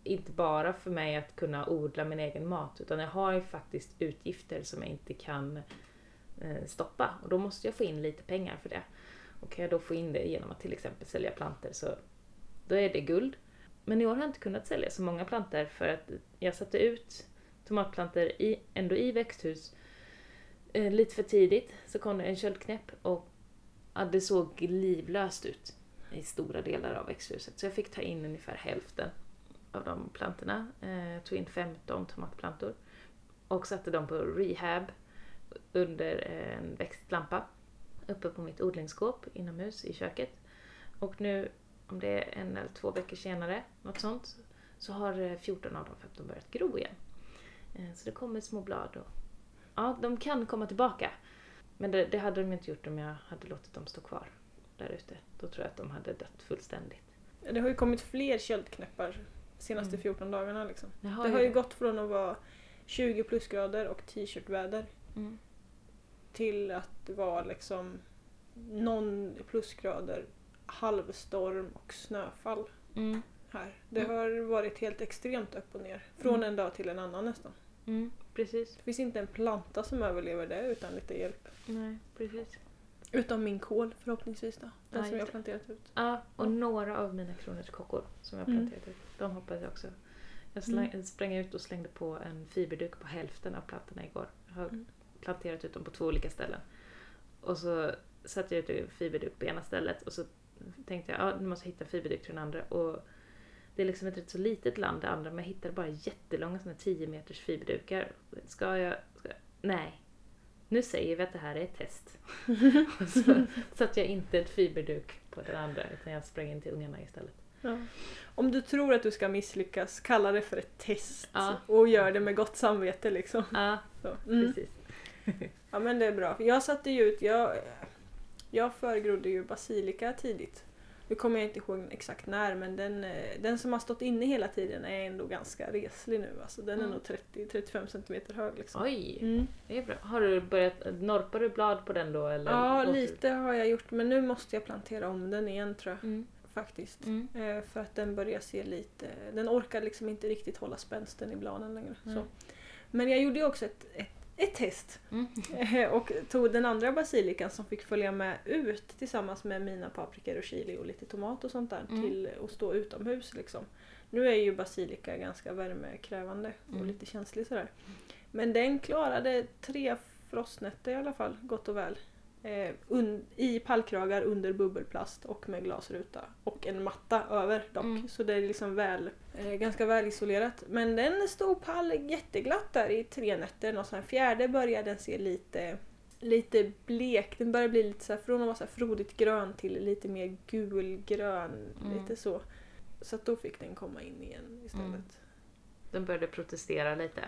inte bara för mig att kunna odla min egen mat utan jag har ju faktiskt utgifter som jag inte kan Eh, stoppa och då måste jag få in lite pengar för det. Och kan jag då få in det genom att till exempel sälja plantor så då är det guld. Men i år har jag inte kunnat sälja så många plantor för att jag satte ut tomatplantor i, ändå i växthus eh, lite för tidigt. Så kom det en köldknäpp och ja, det såg livlöst ut i stora delar av växthuset. Så jag fick ta in ungefär hälften av de plantorna. Eh, jag tog in 15 tomatplantor och satte dem på rehab under en växtlampa uppe på mitt odlingsskåp inomhus i köket. Och nu, om det är en eller två veckor senare, något sånt, så har eh, 14 av de 15 börjat gro igen. Eh, Så det kommer små blad och... Ja, de kan komma tillbaka. Men det, det hade de inte gjort om jag hade låtit dem stå kvar. där ute. Då tror jag att de hade dött fullständigt. Det har ju kommit fler köldknäppar de senaste Mm. 14 dagarna liksom. Jaha, Det har ju gått från att vara 20 plusgrader och t-shirtväder Mm. Till att vara liksom någon plusgrader, halvstorm och snöfall Mm. här. Det Mm. har varit helt extremt upp och ner. Från Mm. en dag till en annan nästan. Mm. Precis. Det finns inte en planta som överlever det utan lite hjälp. Nej, precis. Utom min kål förhoppningsvis då. Den Ja, som jag har planterat ut. Ja, och några av mina kronärtskockor som jag Mm. planterat ut. De hoppas jag också. Jag släng, sprang ut och slängde på en fiberduk på hälften av plantorna igår. Jag har Mm. Planterat ut dem på två olika ställen. Och så satte jag ut fiberduk på ena stället och så tänkte jag att nu måste jag hitta fiberduk till den andra. Och det är liksom ett rätt så litet land det andra men jag hittade bara jättelånga såna 10 meters fiberdukar. Ska jag, ska jag? Nej. Nu säger vi att det här är ett test. och så satte jag inte ett fiberduk på den andra utan jag sprang in till ungarna istället. Ja. Om du tror att du ska misslyckas, kalla det för ett test. Ja. Och gör det med gott samvete liksom. Ja. Mm. precis. Ja men det är bra. Jag satte ju ut, jag, jag förgrodde ju basilika tidigt. Nu kommer jag inte ihåg exakt när men den, eh, den som har stått inne hela tiden är ändå ganska reslig nu. Alltså, den är Mm. nog 30-35 cm hög. Liksom. Oj, Mm. det är bra. Har du börjat, norpar du blad på den då eller? Ja, lite har jag gjort men nu måste jag plantera om den igen tror jag. Mm. Faktiskt. Mm. Eh, för att den börjar se lite... Den orkar liksom inte riktigt hålla spänsten i bladen längre. Så. Men jag gjorde ju också ett, ett, ett test. Mm. Eh, och tog den andra basilikan som fick följa med ut tillsammans med mina paprikor och chili och lite tomat och sånt där Mm. till att stå utomhus liksom. Nu är ju basilika ganska värmekrävande och Mm. lite känslig sådär. Men den klarade tre frostnätter i alla fall, gott och väl. Eh, I pallkragar under bubbelplast och med glasruta. Och en matta över dock. Mm. Så det är liksom väl, eh, ganska väl isolerat. Men den stod pall jätteglatt där i tre nätter. Och sen fjärde började den se lite, lite blek. Den började bli lite så här, från att vara så här frodigt grön till lite mer gulgrön. Mm. Lite så. Så då fick den komma in igen istället. Mm. Den började protestera lite.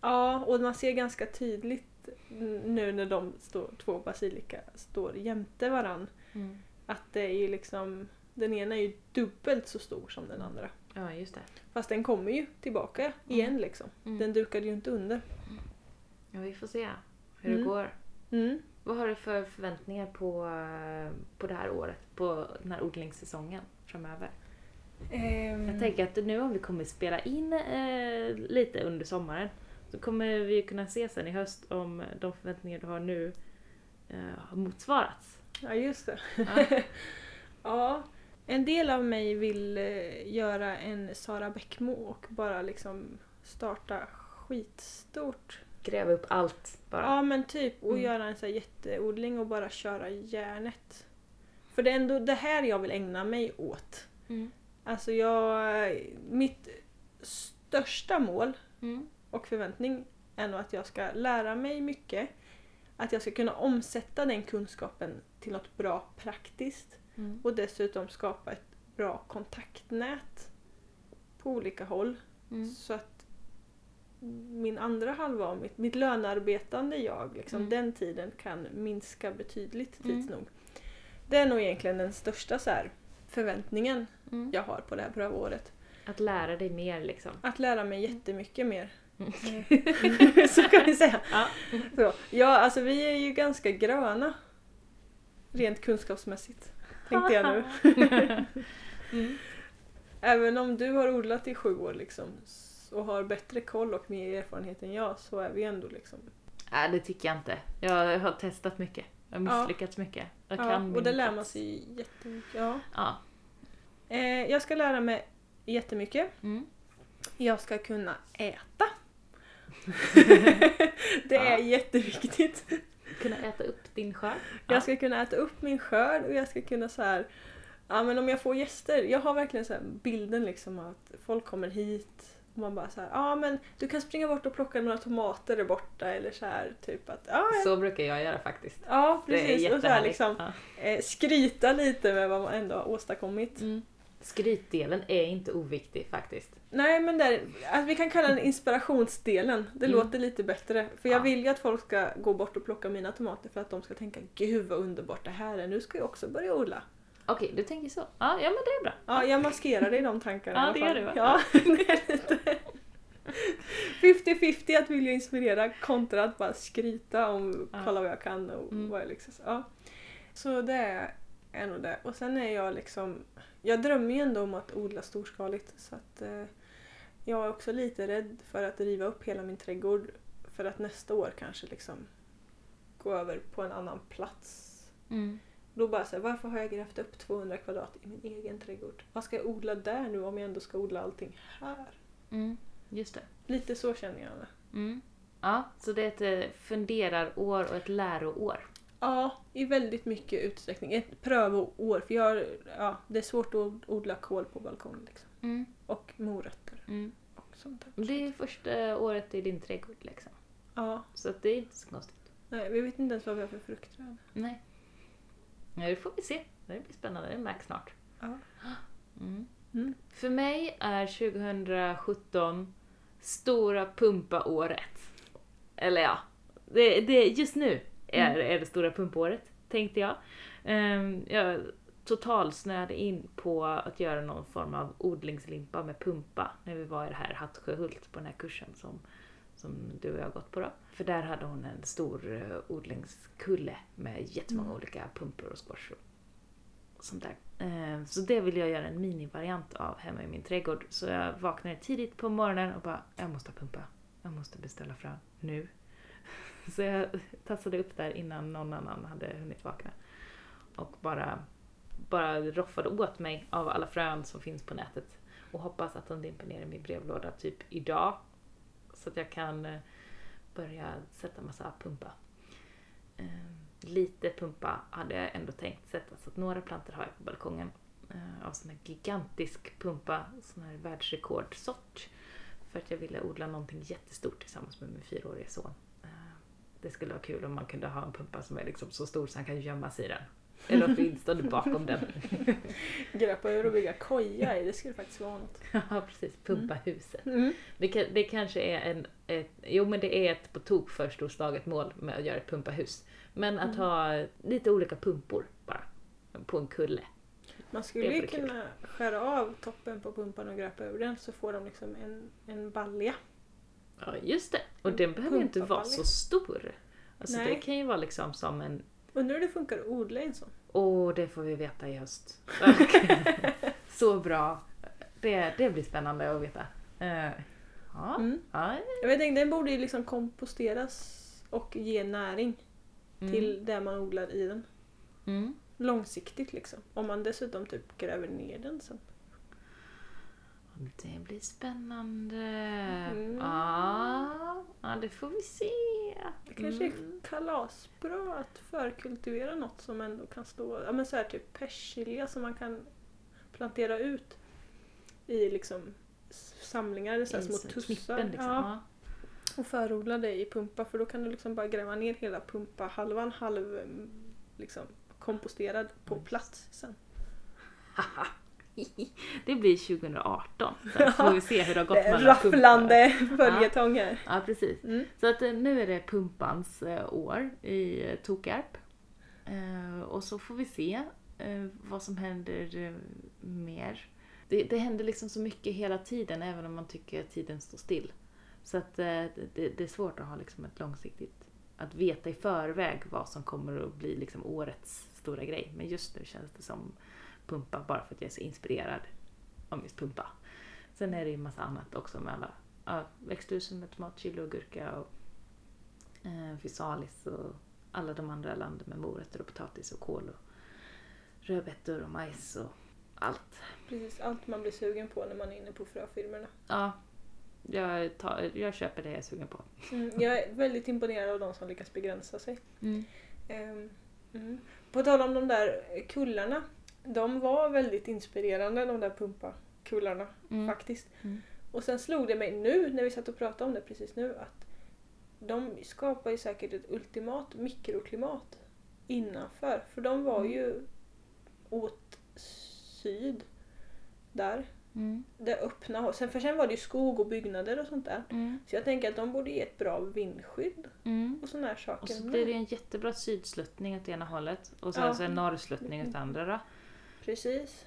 Ja, och man ser ganska tydligt nu när de står, två basilika står jämte varann Mm. att det är ju liksom den ena är ju dubbelt så stor som den andra. Ja, just det. Fast den kommer ju tillbaka igen liksom. Mm. Den dukade ju inte under. Ja, vi får se hur det Mm. går. Mm. Vad har du för förväntningar på, eh, på det här året? På den här odlingssäsongen framöver? Ehm, Jag tänker att nu om vi kommer spela in eh, lite under sommaren så kommer vi kunna se sen i höst om de förväntningar du har nu eh, har motsvarats. Ja, just det. Ja. Ja. En del av mig vill eh, göra en Sara Bäckmo och bara liksom starta skitstort. Gräva upp allt bara. Ja men typ och Mm. göra en så jätteodling och bara köra järnet. För det är ändå det här jag vill ägna mig åt. Mm. Alltså jag, mitt största mål Mm. Och förväntning är nog att jag ska lära mig mycket. Att jag ska kunna omsätta den kunskapen till något bra praktiskt Mm. och dessutom skapa ett bra kontaktnät på olika håll. Mm. Så att min andra halva av mitt, mitt lönearbetande jag, liksom, Mm. den tiden kan minska betydligt Mm. tids nog. Det är nog egentligen den största så här, förväntningen Mm. jag har på det här brödåret. Att lära dig mer liksom. Att lära mig jättemycket mer. Mm. så kan vi säga. Ja. Så, ja, alltså vi är ju ganska gröna. Rent kunskapsmässigt. Tänkte jag nu. Mm. Även om du har odlat i sju år liksom och har bättre koll och mer erfarenhet än jag så är vi ändå liksom... Nej, det tycker jag inte. Jag har testat mycket. Jag har Ja. misslyckats mycket. Jag Ja, kan och det lär man sig jättemycket. Ja. Ja. Eh, jag ska lära mig jättemycket. Mm. Jag ska kunna äta. det är Ja. jätteviktigt. Kunna äta upp din skörd. Jag ska kunna äta upp min skörd och jag ska kunna så här. Ja men om jag får gäster, jag har verkligen så här bilden liksom att folk kommer hit och man bara så här, ja men du kan springa bort och plocka några tomater där borta eller så här typ att, ja ja, Så brukar jag göra faktiskt. ja precis och så här liksom Ja. eh, skryta lite med vad man ändå har åstadkommit. Mm. Skrytdelen är inte oviktig faktiskt. Nej men där, att vi kan kalla den inspirationsdelen. Det Mm. låter lite bättre. För jag Ja. vill ju att folk ska gå bort och plocka mina tomater för att de ska tänka Gud vad underbart det här är, nu ska jag också börja odla. Okej, du tänker så. Ja, ja men det är bra. Ja, jag maskerar det i de tankarna Ja, i alla det fall. gör du, va? Ja, det är lite... 50-50 att vilja inspirera kontra att bara skryta om Ja. kolla vad jag kan och Mm. vad jag liksom... Ja. Så det är nog det. Och sen är jag liksom... Jag drömmer ju ändå om att odla storskaligt så att eh, jag är också lite rädd för att riva upp hela min trädgård för att nästa år kanske liksom gå över på en annan plats Mm. då bara så här, varför har jag grävt upp 200 kvadrat i min egen trädgård? Vad ska jag odla där nu om jag ändå ska odla allting här? Mm. Just det. Lite så känner jag det. Mm. Ja, så det är ett eh, funderarår och ett läroår. Ja, i väldigt mycket utsträckning. Ett prövoår. För jag, ja, det är svårt att odla kål på balkongen. Liksom. Mm. Och morötter Mm. och sånt där. Det är första året i din trädgård liksom. Ja, Så att det är inte så konstigt. nej, vi vet inte ens vad vi har för fruktträd. Nej. Ja, det får vi se. Det blir spännande. Det märks snart. Ja. Mm. Mm. För mig är 2017 stora pumpa-året. Eller ja, det, det, just nu är, är det stora pumpåret, tänkte jag. Um, jag totalsnöade in på att göra någon form av odlingslimpa med pumpa när vi var i det här Hattsjöhult på den här kursen som, som du och jag gått på då. För där hade hon en stor uh, odlingskulle med jättemånga Mm. olika pumpor och squash och sånt där. Eh, Så det vill jag göra en minivariant av hemma i min trädgård. Så jag vaknade tidigt på morgonen och bara, jag måste ha pumpa. Jag måste beställa frön nu. Så jag tassade upp där innan någon annan hade hunnit vakna. Och bara, bara roffade åt mig av alla frön som finns på nätet. Och hoppas att de dimper ner i min brevlåda typ idag. Så att jag kan eh, börja sätta massa pumpa. Eh, lite pumpa hade jag ändå tänkt sätta, så att några plantor har jag på balkongen. Eh, av sån här gigantisk pumpa, sån här världsrekordsort. För att jag ville odla någonting jättestort tillsammans med min fyraårige son. Det skulle vara kul om man kunde ha en pumpa som är liksom så stor så han kan gömma sig i den. Eller åtminstone bakom den. Greppa ur och bygga koja i, det skulle faktiskt vara något. ja, precis. Pumpahuset. Mm. Det, kan, det kanske är en, ett, jo men det är ett på tok för storslaget mål med att göra ett pumpahus. Men att Mm. ha lite olika pumpor bara, på en kulle. Man skulle ju blir kul. kunna skära av toppen på pumpan och greppa ur den så får de liksom en, en balja. Ja, just det. Och den behöver ju inte vara så stor. Alltså Nej. det kan ju vara liksom som en... Undrar hur det funkar att odla en sån? Åh, det får vi veta i höst. så bra. Det, det blir spännande att veta. Eh, ja, Mm. ja. Jag vet inte, den borde ju liksom komposteras och ge näring Mm. till det man odlar i den. Mm. Långsiktigt liksom. Om man dessutom typ gräver ner den sen. Det blir spännande. Mm. Ja, ja, det får vi se. Det kanske Mm. är kalasbra att förkultivera något som ändå kan stå, ja men så här typ persilja som man kan plantera ut i liksom samlingar, så här små I tussar. knippen liksom. Ja, och förodla det i pumpa för då kan du liksom bara gräva ner hela pumpa halvan halv liksom komposterad på plats sen. Det blir 2018. Sen får vi se hur det har gått med rafflande följetong här. Ja, precis. Mm. Så att eh, nu är det pumpans eh, år i eh, Tokarp. Och så får vi se vad som händer mer. Det, det händer liksom så mycket hela tiden även om man tycker att tiden står still. Så att det, det är svårt att ha liksom ett långsiktigt, att veta i förväg vad som kommer att bli liksom årets stora grej. Men just nu känns det som pumpa bara för att jag är så inspirerad av just pumpa. Sen är det ju massa annat också med alla ja, växthusen med tomat, chili och gurka och eh, fysalis och alla de andra landen med morötter och potatis och kål och rödbetor och majs och allt. Precis allt man blir sugen på när man är inne på fröfirmorna. Ja, jag, tar, jag köper det jag är sugen på. Mm, jag är väldigt imponerad av de som lyckas begränsa sig. Mm. Ehm, mm. På tal om de där kullarna. De var väldigt inspirerande de där pumpakullarna Mm. faktiskt. Mm. Och sen slog det mig nu när vi satt och pratade om det precis nu att de skapar ju säkert ett ultimat mikroklimat innanför. För de var Mm. ju åt syd där. Mm. Det öppna. Sen, för sen var det ju skog och byggnader och sånt där. Mm. Så jag tänker att de borde ge ett bra vindskydd Mm. och såna här saker. Och så blir det en jättebra sydsluttning åt ena hållet och sen Ja. så en norrsluttning åt andra då. Precis.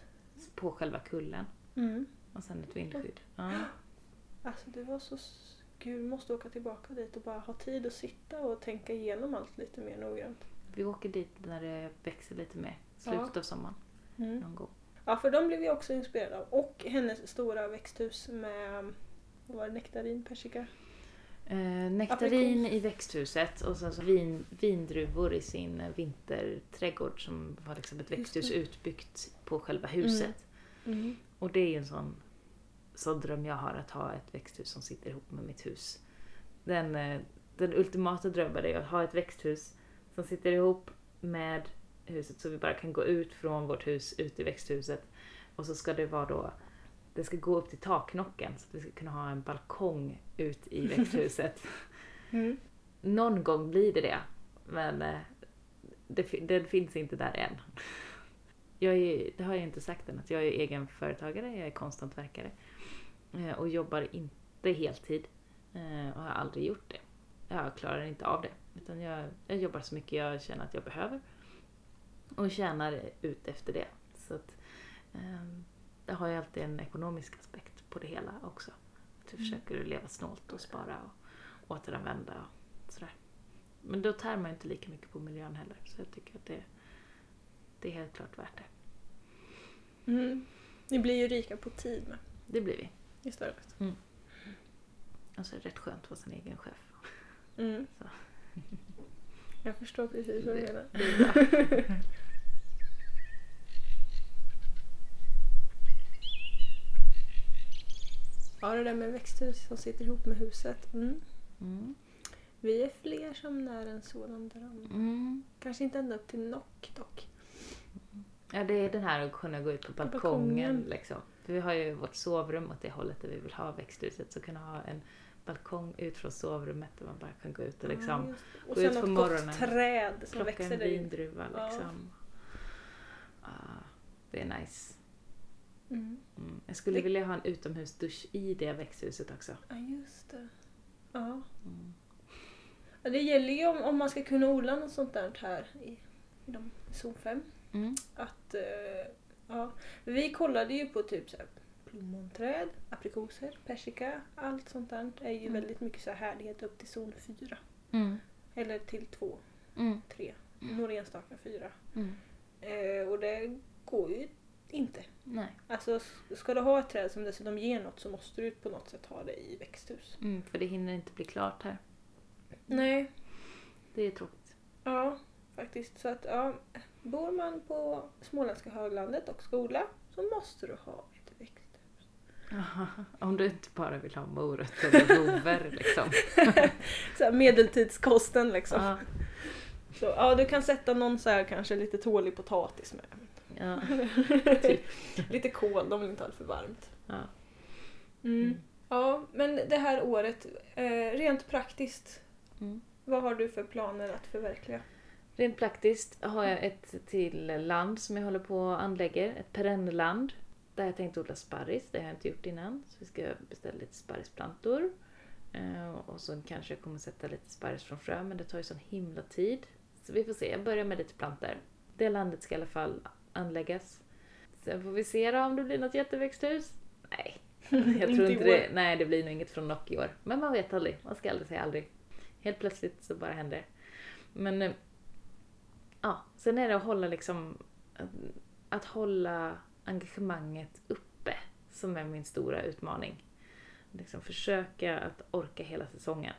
på själva kullen. Mm. Och sen ett vindskydd. Ja. Alltså det var så... Gud, måste åka tillbaka dit och bara ha tid att sitta och tänka igenom allt lite mer noggrant. Vi åker dit när det växer lite mer. Slutet av sommaren. Mm. Någon gång. Ja, för de blev jag också inspirerad av. Och hennes stora växthus med vad var det, nektarin, persika. Eh, nektarin i växthuset och sen så vin, vindruvor i sin eh, vinterträdgård som var liksom ett växthus utbyggt på själva huset. Och det är ju en sån, sån dröm jag har att ha ett växthus som sitter ihop med mitt hus. Den, eh, den ultimata drömmen är att ha ett växthus som sitter ihop med huset så vi bara kan gå ut från vårt hus ut i växthuset. Och så ska det vara då, det ska gå upp till taknocken så att vi ska kunna ha en balkong ut i växthuset. Mm. Någon gång blir det det, men eh, det, den finns inte där än. Jag är, det har jag inte sagt än, att jag är egen företagare, jag är konsthantverkare eh, och jobbar inte heltid eh, och har aldrig gjort det. Jag klarar inte av det, utan jag, jag jobbar så mycket jag känner att jag behöver och tjänar ut efter det. Så att, eh, det har ju alltid en ekonomisk aspekt på det hela också. Att vi Mm. försöker leva snålt och spara och återanvända och sådär. Men då tär man ju inte lika mycket på miljön heller. Så jag tycker att det, det är helt klart värt det. Mm. Ni blir ju rika på tid med Det blir vi. istället. Och så är det rätt skönt att vara sin egen chef. Mm. Jag förstår precis vad du menar. Det är bra. Ja, det där med växthus som sitter ihop med huset. Mm. Mm. Vi är fler som när en sådan dröm. Mm. Kanske inte ända upp till nock dock. Ja, det är den här att kunna gå ut på balkongen. balkongen. Liksom. Vi har ju vårt sovrum åt det hållet där vi vill ha växthuset. Så kunna ha en balkong ut från sovrummet där man bara kan gå ut och Ja, liksom det. och gå sen ut något på morgonen, träd som plocka växer en vindruva. Ja. Liksom. Ja, det är nice. Mm. Mm. Jag skulle Det- vilja ha en utomhusdusch i det växthuset också. Ja, just det. Ja. Mm. Ja, Det gäller ju om, om man ska kunna odla något sånt där här i, i de zon 5. Mm. Att, eh, ja. Vi kollade ju på typ så här plommonträd, aprikoser, persika, allt sånt där är ju Mm. väldigt mycket så här härdighet upp till zon 4. Mm. Eller till 2, Mm. 3, några enstaka 4. Mm. Eh, och det går ju inte. Nej. Alltså ska du ha ett träd som dessutom ger något så måste du på något sätt ha det i växthus. Mm, för det hinner inte bli klart här. Nej, Det är tråkigt. ja faktiskt. Så att ja, bor man på småländska höglandet och ska odla så måste du ha ett växthus. Om du inte bara vill ha morötter och rover liksom. Så medeltidskosten liksom. Ja. Så, ja, du kan sätta någon så här kanske lite tålig potatis med. Ja. lite kål, de vill inte ha det för varmt. Ja. Mm. Ja, men det här året, eh, rent praktiskt, Mm. vad har du för planer att förverkliga? Rent praktiskt har jag ett till land som jag håller på och anlägger. Ett perennland. Där jag tänkt odla sparris. Det har jag inte gjort innan. Så vi ska beställa lite sparrisplantor. Eh, och så kanske jag kommer sätta lite sparris från frö. Men det tar ju sån himla tid. Så vi får se. Jag börjar med lite plantor. Det landet ska i alla fall anläggas. Sen får vi se då om det blir något jätteväxthus. Nej. Jag tror inte det. Nej, det blir nog inget från Nock i år. Men man vet aldrig. Man ska aldrig säga aldrig. Helt plötsligt så bara händer det. Men eh, ja, sen är det att hålla liksom att hålla engagemanget uppe som är min stora utmaning. Liksom försöka att orka hela säsongen.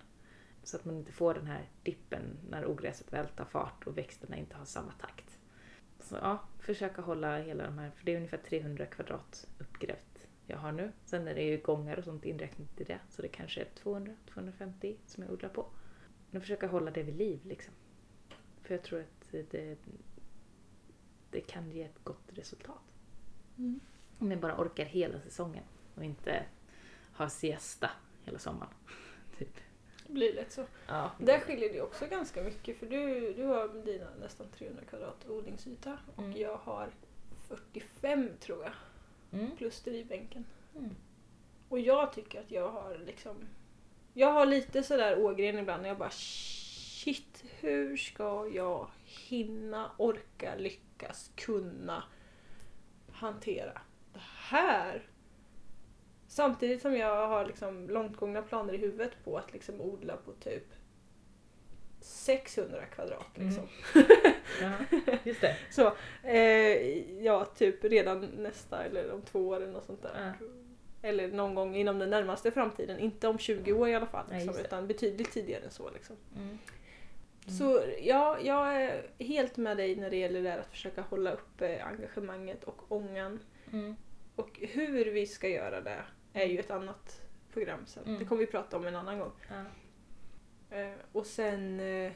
Så att man inte får den här dippen när ogräset väl tar fart och växterna inte har samma takt. Så ja, försöka hålla hela de här, för det är ungefär 300 kvadrat uppgrävt jag har nu. Sen är det ju gångar och sånt inräknat i det, så det kanske är 200-250 som jag odlar på. Men försöka hålla det vid liv liksom. För jag tror att det, det kan ge ett gott resultat. Mm. Om jag bara orkar hela säsongen och inte har siesta hela sommaren. typ. Det blir lätt så. Ja. Där skiljer det också ganska mycket för du, du har dina nästan 300 kvadrat odlingsyta och Mm. jag har 45 tror jag, Mm. plus drivbänken. Mm. Och jag tycker att jag har liksom... Jag har lite sådär ågren ibland när jag bara shit, hur ska jag hinna, orka, lyckas, kunna hantera det här? Samtidigt som jag har liksom långtgångna planer i huvudet på att liksom odla på typ 600 kvadrat. Liksom. Ja, just det. Så, eh, ja, typ redan nästa eller om två år eller något sånt där. Ja. Eller någon gång inom den närmaste framtiden. Inte om 20 år i alla fall. Liksom, det. utan betydligt tidigare än så. Liksom. Mm. Mm. Så ja, jag är helt med dig när det gäller det här att försöka hålla uppe engagemanget och ångan. Mm. Och hur vi ska göra det är ju ett annat program sen. Mm. Det kommer vi prata om en annan gång. Ja. Eh, och sen eh,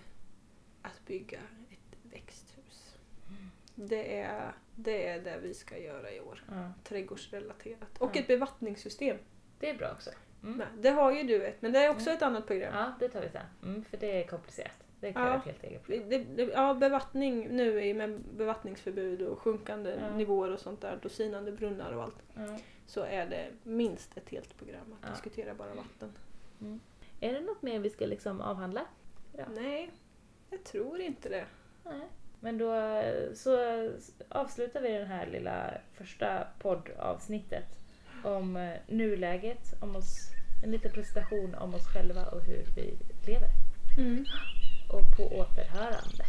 att bygga ett växthus. Mm. Det är, det är det vi ska göra i år. Ja. Trädgårdsrelaterat. Och Ja. ett bevattningssystem. Det är bra också. Mm. med. Det har ju du ett, men det är också Mm. ett annat program. Ja, det tar vi sen. Mm, för det är komplicerat. Det kräver Ja. ett helt eget Det, program. det, ja, bevattning nu är med bevattningsförbud och sjunkande nivåer och sånt där, och sinande brunnar och allt. Så är det minst ett helt program att Ja. diskutera bara vatten. Är det något mer vi ska liksom avhandla? Ja. Nej, jag tror inte det. Nej. Men då så avslutar vi det här lilla första poddavsnittet om eh, nuläget, om oss, en liten presentation om oss själva och hur vi lever. Mm. Och på återhörande.